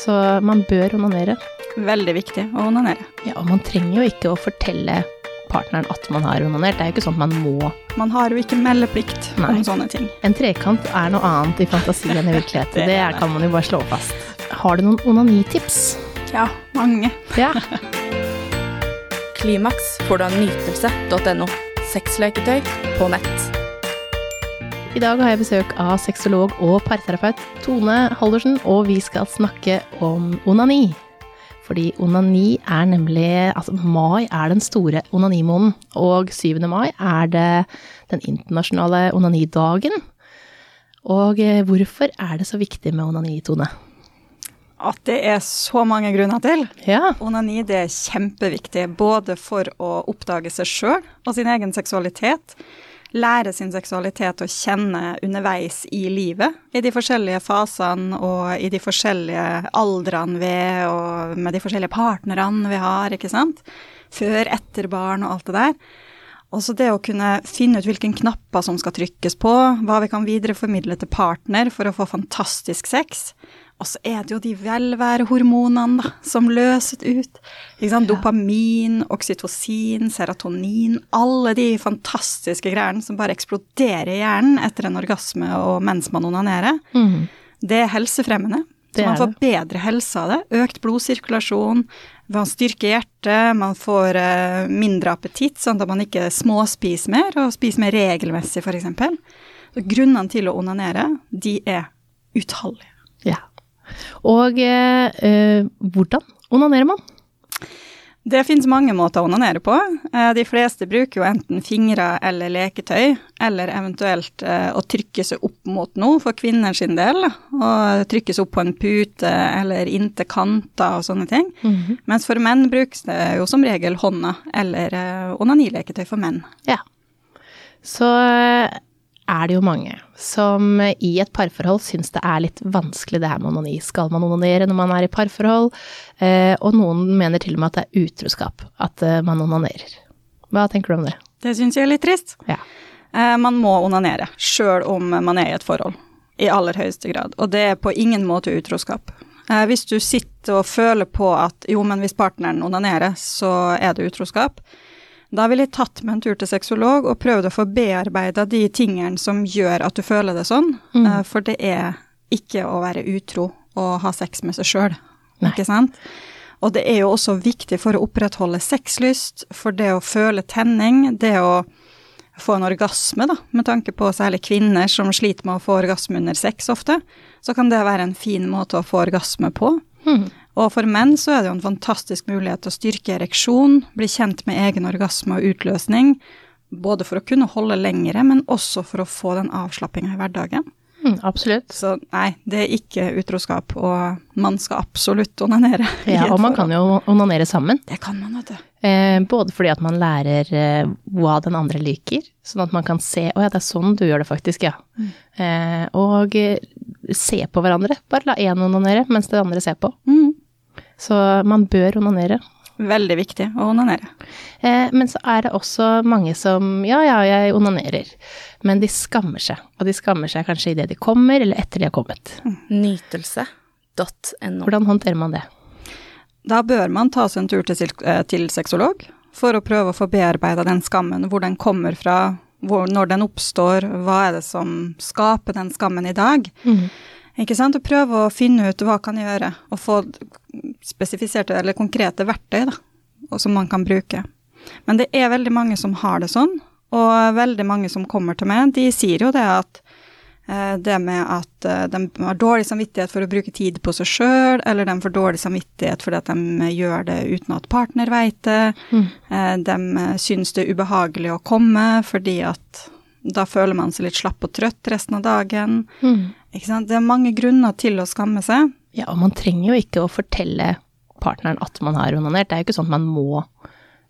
Så man bør onanere. Veldig viktig å onanere. Ja, og man trenger jo ikke å fortelle partneren at man har onanert. Det er jo ikke sånn at man må. Man har jo ikke meldeplikt Nei. om sånne ting. En trekant er noe annet i fantasi enn i virkeligheten. Det Det det. kan man jo bare slå fast. Har du noen onanitips? Ja, mange. Ja. Klimaks får du av nytelse.no. Sexleketøy på nett. I dag har jeg besøk av sexolog og parterapeut Tone Haldersen, og vi skal snakke om onani. Fordi onani er nemlig Altså, mai er den store onanimåneden, og 7. mai er det den internasjonale onanidagen. Og eh, hvorfor er det så viktig med onani, Tone? At det er så mange grunner til. Ja. Onani det er kjempeviktig, både for å oppdage seg sjøl og sin egen seksualitet. Lære sin seksualitet å kjenne underveis i livet, i de forskjellige fasene og i de forskjellige aldrene vi er, og med de forskjellige partnerne vi har, ikke sant. Før, etter barn og alt det der. Også det å kunne finne ut hvilke knapper som skal trykkes på, hva vi kan videreformidle til partner for å få fantastisk sex. Og så er det jo de velværehormonene da, som løses ut. Sant? Dopamin, oksytocin, serotonin, alle de fantastiske greiene som bare eksploderer i hjernen etter en orgasme og mens man onanerer. Mm. Det er helsefremmende. Så man får bedre helse av det. Økt blodsirkulasjon, man styrker hjertet, man får eh, mindre appetitt, sånn at man ikke småspiser mer, og spiser mer regelmessig, f.eks. Grunnene til å onanere, de er utallige. Og eh, hvordan onanerer man? Det finnes mange måter å onanere på. Eh, De fleste bruker jo enten fingre eller leketøy, eller eventuelt eh, å trykke seg opp mot noe for kvinner sin del. Og trykke seg opp på en pute eller inntil kanter og sånne ting. Mens for menn brukes det jo som regel hånda eller eh, onanileketøy for menn. Ja. Så er det jo mange som i et parforhold syns det er litt vanskelig det her med onani. Skal man onanere når man er i parforhold? Eh, og noen mener til og med at det er utroskap at eh, man onanerer. Hva tenker du om det? Det syns jeg er litt trist. Ja. Eh, Man må onanere, sjøl om man er i et forhold. I aller høyeste grad. Og det er på ingen måte utroskap. Hvis du sitter og føler på at jo, men hvis partneren onanerer, så er det utroskap, da ville jeg tatt med en tur til sexolog og prøvd å få bearbeida de tingene som gjør at du føler det sånn. Mm. For det er ikke å være utro og ha sex med seg sjøl, ikke sant? Og det er jo også viktig for å opprettholde sexlyst, for det å føle tenning, det å få en orgasme, da, med tanke på særlig kvinner som sliter med å få orgasme under sex ofte, så kan det være en fin måte å få orgasme på. Mhm. Og for menn så er det jo en fantastisk mulighet til å styrke ereksjon, bli kjent med egen orgasme og utløsning, både for å kunne holde lengre, men også for å få den avslappinga i hverdagen. Mm, absolutt. Så nei, det er ikke utroskap, og man skal absolutt onanere. Ja, og man kan jo onanere sammen. Det kan man, vet du. Eh, både fordi at man lærer eh, hva den andre liker, sånn at man kan se Å ja, det er sånn du gjør det faktisk, ja. Eh, og eh, se på hverandre. Bare la én onanere mens den andre ser på. Mm. Så man bør onanere. Veldig viktig å onanere. Eh, men så er det også mange som ja, ja, jeg onanerer, men de skammer seg. Og de skammer seg kanskje idet de kommer, eller etter de har kommet. Nytelse.no. Hvordan håndterer man det? Da bør man ta seg en tur til, eh, til sexolog for å prøve å få bearbeida den skammen, hvor den kommer fra, hvor, når den oppstår, hva er det som skaper den skammen i dag. Ikke sant? Og prøve å finne ut hva kan jeg gjøre, og få spesifiserte eller konkrete verktøy da, og som man kan bruke. Men det er veldig mange som har det sånn, og veldig mange som kommer til meg, de sier jo det at eh, det med at eh, de har dårlig samvittighet for å bruke tid på seg sjøl, eller de får dårlig samvittighet fordi at de gjør det uten at partner veit det. Mm. De eh, syns det er ubehagelig å komme fordi at da føler man seg litt slapp og trøtt resten av dagen. Sant? Det er mange grunner til å skamme seg. Ja, og man trenger jo ikke å fortelle partneren at man har onanert. Det er jo ikke sånn at man må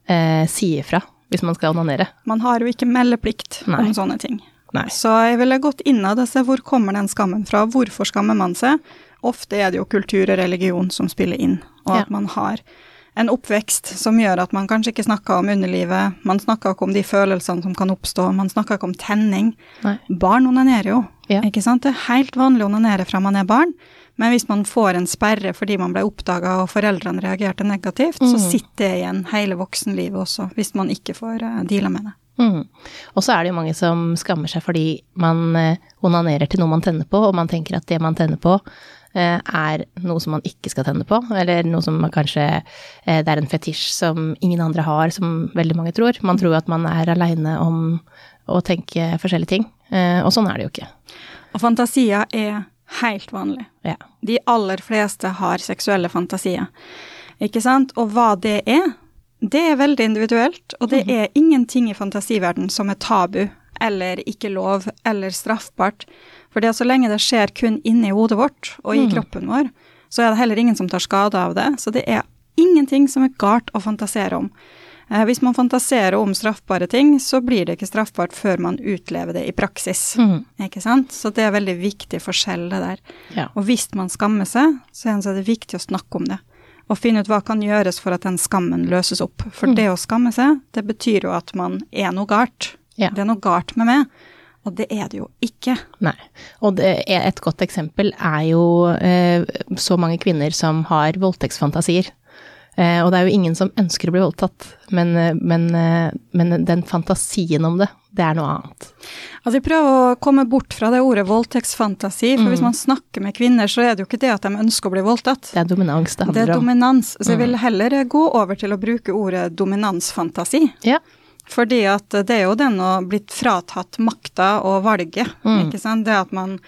eh, si ifra hvis man skal onanere. Man har jo ikke meldeplikt Nei. om sånne ting. Nei. Så jeg ville gått innad og se hvor kommer den skammen fra, hvorfor skammer man seg? Ofte er det jo kultur og religion som spiller inn, og Ja. at man har en oppvekst som gjør at man kanskje ikke snakker om underlivet, man snakker ikke om de følelsene som kan oppstå, man snakker ikke om tenning. Nei. Barn onanerer jo, Ja. ikke sant? Det er helt vanlig å onanere fra man er barn, Men hvis man får en sperre fordi man ble oppdaga og foreldrene reagerte negativt, så Mm. sitter det igjen hele voksenlivet også, hvis man ikke får uh, deala med det. Mm. Og så er det jo mange som skammer seg fordi man eh, onanerer til noe man tenner på, og man tenker at det man tenner på eh, er noe som man ikke skal tenne på, eller noe som man kanskje eh, Det er en fetisj som ingen andre har, som veldig mange tror. Man tror at man er aleine om å tenke forskjellige ting, eh, og sånn er det jo ikke. Og fantasier er helt vanlig. Ja. De aller fleste har seksuelle fantasier, ikke sant? Og hva det er, det er veldig individuelt, og det er ingenting i fantasiverden som er tabu, eller ikke lov, eller straffbart. For så lenge det skjer kun inni hodet vårt og i mm. kroppen vår, så er det heller ingen som tar skade av det. Så det er ingenting som er galt å fantasere om. Eh, hvis man fantaserer om straffbare ting, så blir det ikke straffbart før man utlever det i praksis. Mm. Ikke sant? Så det er veldig viktig forskjell, det der. ja. Og hvis man skammer seg, så er det viktig å snakke om det. Og finne ut hva kan gjøres for at den skammen løses opp. For Mm. det å skamme seg, det betyr jo at man er noe galt. Ja. Det er noe galt med meg. Og det er det jo ikke. Nei. Og det, et godt eksempel er jo eh, så mange kvinner som har voldtektsfantasier. Eh, og det er jo ingen som ønsker å bli voldtatt, men, eh, men, eh, men den fantasien om det, det er noe annet. Altså Vi prøver å komme bort fra det ordet voldtektsfantasi, for Mm. hvis man snakker med kvinner, så er det jo ikke det at de ønsker å bli voldtatt. Det er dominans det Det handler er om. dominans. Så jeg vil heller gå over til å bruke ordet dominansfantasi. Ja. Fordi at det er jo den å blitt fratatt makta og valget, Mm. ikke sant. Det at man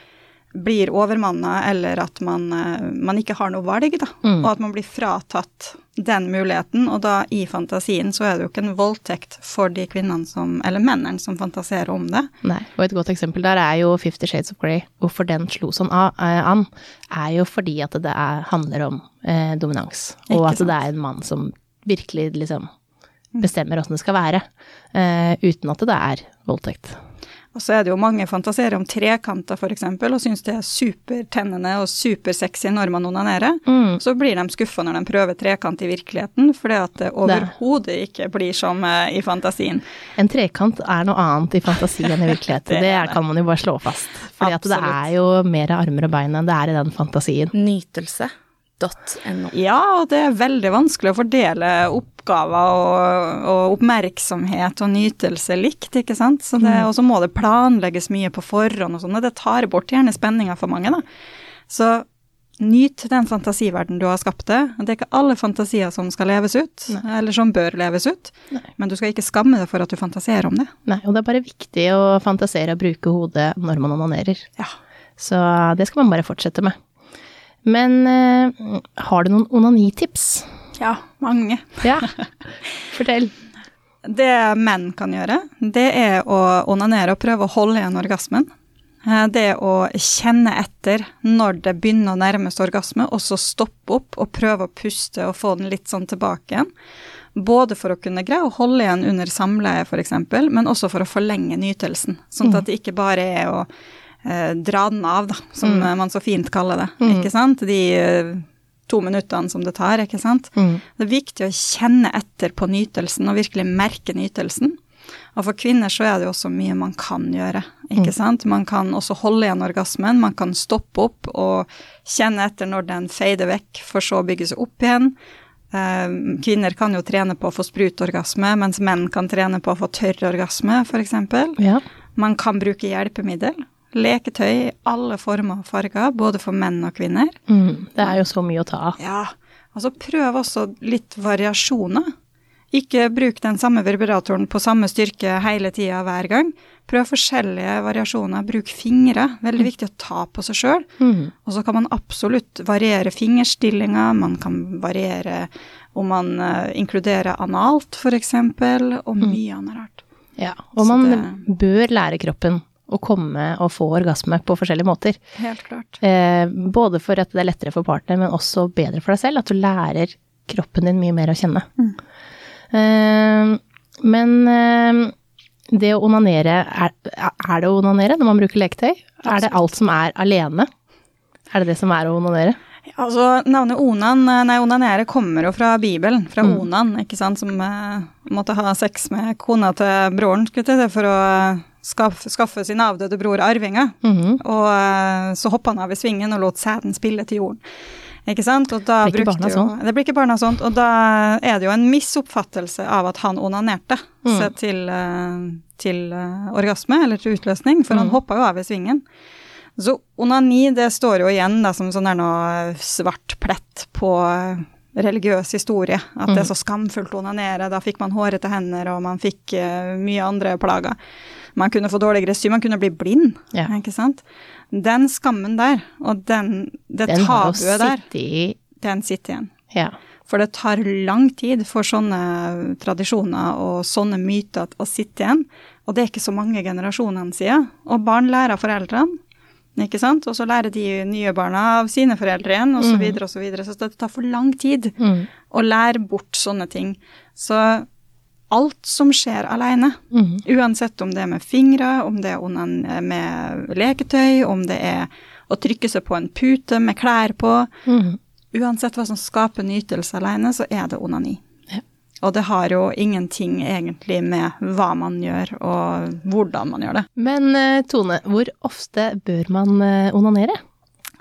blir overmanna, eller at man, eh, man ikke har noe valg, da. Mm. Og at man blir fratatt den muligheten. Og da i fantasien så er det jo ikke en voldtekt for de kvinnene som, eller mennene som fantaserer om det. Nei, og et godt eksempel der er jo Fifty Shades of Grey. Hvorfor den slo sånn eh, an, er jo fordi at det er, handler om eh, dominans. Og at det er en mann som virkelig liksom bestemmer åssen det skal være, eh, uten at det er voldtekt. Og så er det jo mange fantaserer om trekanter, f.eks., og syns det er supertennende og supersexy når man onanerer. Mm. Så blir de skuffa når de prøver trekant i virkeligheten, fordi at det overhodet ikke blir som eh, i fantasien. En trekant er noe annet i fantasi enn i virkelighet, Det det er det. kan man jo bare slå fast. Fordi det er jo mer armer og bein enn det er i den fantasien. Nytelse.no. Ja, og det er veldig vanskelig å fordele oppgaver og, og oppmerksomhet og nytelse likt, ikke sant. Så det, og så må det planlegges mye på forhånd og sånn, og det tar bort gjerne spenninga for mange, da. Så nyt den fantasiverden du har skapt deg. Det er ikke alle fantasier som skal leves ut, eller som bør leves ut. Nei. Men du skal ikke skamme deg for at du fantaserer om det. Nei, og det er bare viktig å fantasere og bruke hodet når man onanerer. Ja. Så det skal man bare fortsette med. Men eh, har du noen onanitips? Ja, mange. Ja, fortell. Det menn kan gjøre, det er å onanere og prøve å holde igjen orgasmen. Eh, Det å kjenne etter når det begynner å nærmes orgasme, og så stoppe opp og prøve å puste og få den litt sånn tilbake igjen. Både for å kunne greie å holde igjen under samleie, f.eks., men også for å forlenge nytelsen. Sånn at det ikke bare er å dra den av, da, som mm. man så fint kaller det. Ikke sant? De eh, to minuttene som det tar, ikke sant. Mm. Det er viktig å kjenne etter på nytelsen og virkelig merke nytelsen. Og for kvinner så er det jo også mye man kan gjøre, ikke sant. Man kan også holde igjen orgasmen, man kan stoppe opp og kjenne etter når den fader vekk, for så å bygge seg opp igjen. Eh, kvinner kan jo trene på å få sprutorgasme, mens menn kan trene på å få tørr orgasme, f.eks. Ja. Man kan bruke hjelpemiddel. Leketøy i alle former og farger, både for menn og kvinner. Mm. Det er jo så mye å ta av. Ja, altså prøv også litt variasjoner. Ikke bruk den samme vibratoren på samme styrke hele tida hver gang. Prøv forskjellige variasjoner. Bruk fingre. Veldig viktig å ta på seg sjøl. Mm. Og så kan man absolutt variere fingerstillinga, man kan variere om man uh, inkluderer analt, f.eks., og mye annet rart. Ja, og Så man det- bør lære kroppen å komme og få orgasme på forskjellige måter. Helt klart. Eh, både for at det er lettere for partner, men også bedre for deg selv. At du lærer kroppen din mye mer å kjenne. Eh, men eh, det å onanere, er, er det å onanere når man bruker leketøy? Er det alt som er alene? Er det det som er å onanere? Altså, navnet onan, nei, onanere kommer jo fra Bibelen, fra onan, ikke sant, som eh, måtte ha sex med kona til broren, skulle jeg si, for å, skaffe, skaffe sin avdøde bror arvinger. Mhm. Og eh, så hoppa han av i svingen og lot sæden spille til jorden. Ikke sant? Og da Blir ikke jo, sånn? Det blir ikke barna sånt. Og da er det jo en misoppfattelse av at han onanerte Mm. seg til, eh, til eh, orgasme, eller til utløsning, for han Mm. hoppa jo av i svingen. Så onani, det står jo igjen da, som sånn der noe svart plett på religiøs historie. At det er så skamfullt å onanere. Da fikk man hårete hender, og man fikk uh, mye andre plager. Man kunne få dårligere syn, man kunne bli blind, Ja. ikke sant. Den skammen der, og den, det Den tabuet der, den sitter igjen. Ja. For det tar lang tid for sånne tradisjoner og sånne myter å sitte igjen. Og det er ikke så mange generasjonene siden. Og barn lærer av foreldrene, ikke sant. Og så lærer de nye barna av sine foreldre igjen, og så videre og så videre. Så det tar for lang tid Mm. å lære bort sånne ting. Så alt som skjer alene, mm. uansett om det er med fingre, om det er med leketøy, om det er å trykke seg på en pute med klær på, mm. uansett hva som skaper nytelse alene, så er det onani. Og det har jo ingenting egentlig med hva man gjør og hvordan man gjør det. Men eh, Tone, hvor ofte bør man eh, onanere?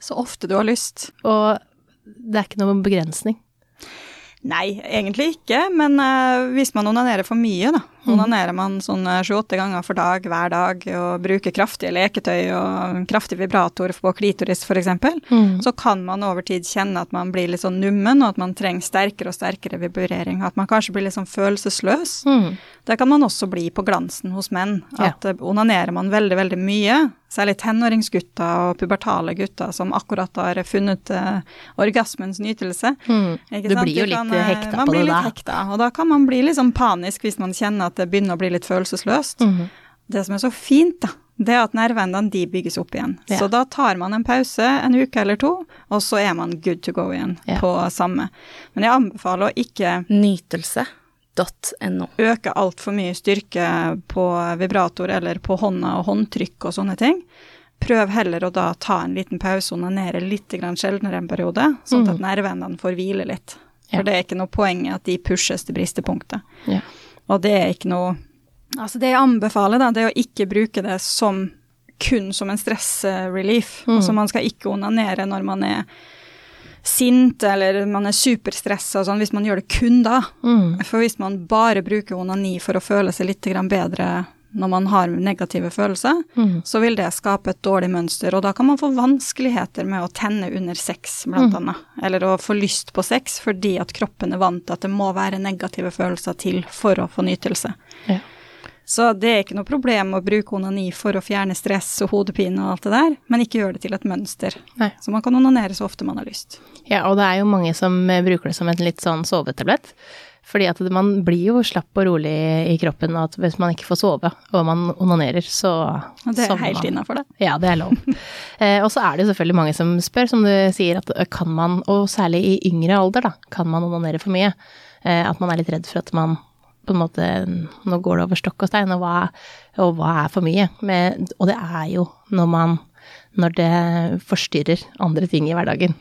Så ofte du har lyst. Og det er ikke noen begrensning. Nei, egentlig ikke, men eh, hvis man onanerer for mye, da. Onanerer man sånn eh, sju-åtte ganger for dag hver dag og bruker kraftige leketøy og kraftig vibrator på klitoris f.eks., Mm. så kan man over tid kjenne at man blir litt sånn nummen, og at man trenger sterkere og sterkere vibrering. At man kanskje blir litt sånn følelsesløs. Mm. Det kan man også bli på glansen hos menn. At ja. onanerer man veldig, veldig mye, særlig tenåringsgutter og pubertale gutter som akkurat har funnet eh, orgasmens nytelse. Mm. Du blir jo Det kan, litt det da. man på blir litt. Hekta, og da kan man bli litt sånn panisk hvis man kjenner at det begynner å bli litt følelsesløst. Mhm. Det som er så fint, da, det er at nerveendene de bygges opp igjen. Ja. Så da tar man en pause en uke eller to, og så er man good to go igjen Ja. på samme. Men jeg anbefaler å ikke Nytelse.no. øke altfor mye styrke på vibrator eller på hånda og håndtrykk og sånne ting. Prøv heller å da ta en liten pause og onanere litt sjeldnere en periode, sånn at nerveendene får hvile litt. For Ja. det er ikke noe poeng at de pushes til bristepunktet. Ja. Og det er ikke noe Altså det jeg anbefaler, da, det er å ikke bruke det som kun som en stressrelief. Mm. Altså man skal ikke onanere når man er sint eller man er superstressa og sånn, hvis man gjør det kun da. Mm. For hvis man bare bruker onani for å føle seg litt bedre når man har negative følelser, Mm. så vil det skape et dårlig mønster, og da kan man få vanskeligheter med å tenne under sex, blant annet. Eller å få lyst på sex fordi at kroppen er vant til at det må være negative følelser til for å få nytelse. Ja. Så det er ikke noe problem å bruke onani for å fjerne stress og hodepine og alt det der, men ikke gjøre det til et mønster. Nei. Så man kan onanere så ofte man har lyst. Ja, og det er jo mange som eh, bruker det som en litt sånn sovetablett. Fordi at man blir jo slapp og rolig i kroppen, og at hvis man ikke får sove og man onanerer, så Og det er sovner helt innafor det. Ja, det er lov. eh, og så er det jo selvfølgelig mange som spør, som du sier, at eh, kan man, og særlig i yngre alder, da, kan man onanere for mye? Eh, at man er litt redd for at man på en måte Nå går det over stokk og stein, og hva, og hva er for mye? Men, og det er jo når man Når det forstyrrer andre ting i hverdagen.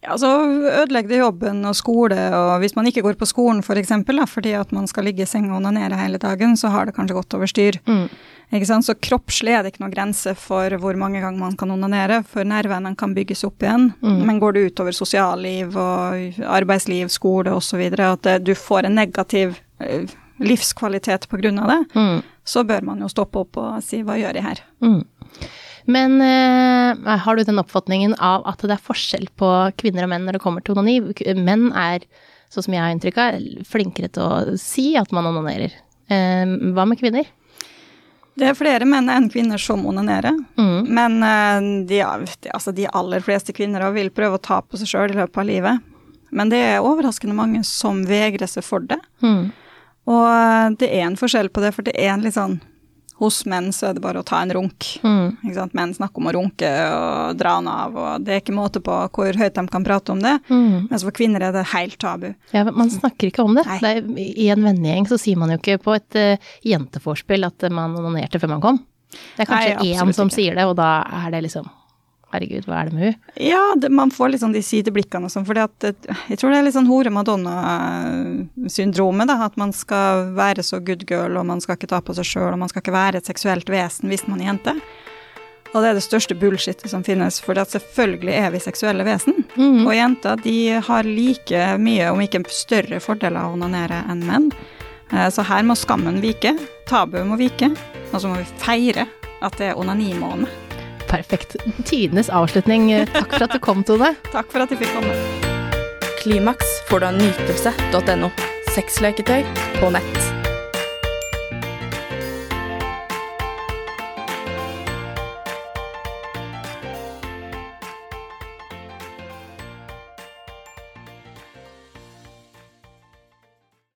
Ja, så ødelegger det jobben og skole, og hvis man ikke går på skolen for eksempel, da, fordi at man skal ligge i senga og onanere hele dagen, så har det kanskje gått over styr. Mm. Ikke sant? Så kroppslig er det ikke noen grense for hvor mange ganger man kan onanere, for nervene kan bygges opp igjen. Mm. Men går det utover sosialliv og arbeidsliv, skole osv., at du får en negativ eh, livskvalitet av det, Mm. så bør man jo stoppe opp og si hva gjør jeg her? Mm. Men eh, har du den oppfatningen av at det er forskjell på kvinner og menn når det kommer til onani? Menn er, sånn som jeg har inntrykk av, flinkere til å si at man onanerer. Eh, hva med kvinner? Det er flere menn enn kvinner som onanerer. Mm. Men eh, de, altså de aller fleste kvinner vil prøve å ta på seg sjøl i løpet av livet. Men det er overraskende mange som vegrer seg for det. Mm. Og eh, det er en forskjell på det, for det er en litt sånn Hos menn så er det bare å ta en runk. Mm. Menn snakker om å runke og dra den av, og det er ikke måte på hvor høyt de kan prate om det. Mm. Mens for kvinner er det helt tabu. Ja, man snakker ikke om det. Det er, I en vennegjeng så sier man jo ikke på et uh, jenteforspill at man onanerte før man kom. Det er kanskje Nei, én som ikke. sier det, og da er det liksom herregud, hva er det med hun? Ja, det, man får litt sånn de sideblikkene og sånn, for jeg tror det er litt sånn hore-madonna-syndromet, da. At man skal være så good girl, og man skal ikke ta på seg sjøl, og man skal ikke være et seksuelt vesen hvis man er jente. Og det er det største bullshitet som finnes, for selvfølgelig er vi seksuelle vesen. Mm. Og jenter de har like mye, om ikke større fordeler av å onanere enn menn. Eh, Så her må skammen vike, tabuet må vike, og så må vi feire at det er onanimåned. Perfekt. Tidenes avslutning. Takk for at du kom, Tone. Takk for at jeg fikk komme. Klimaks får du av nytelse.no. Sexleketøy på nett.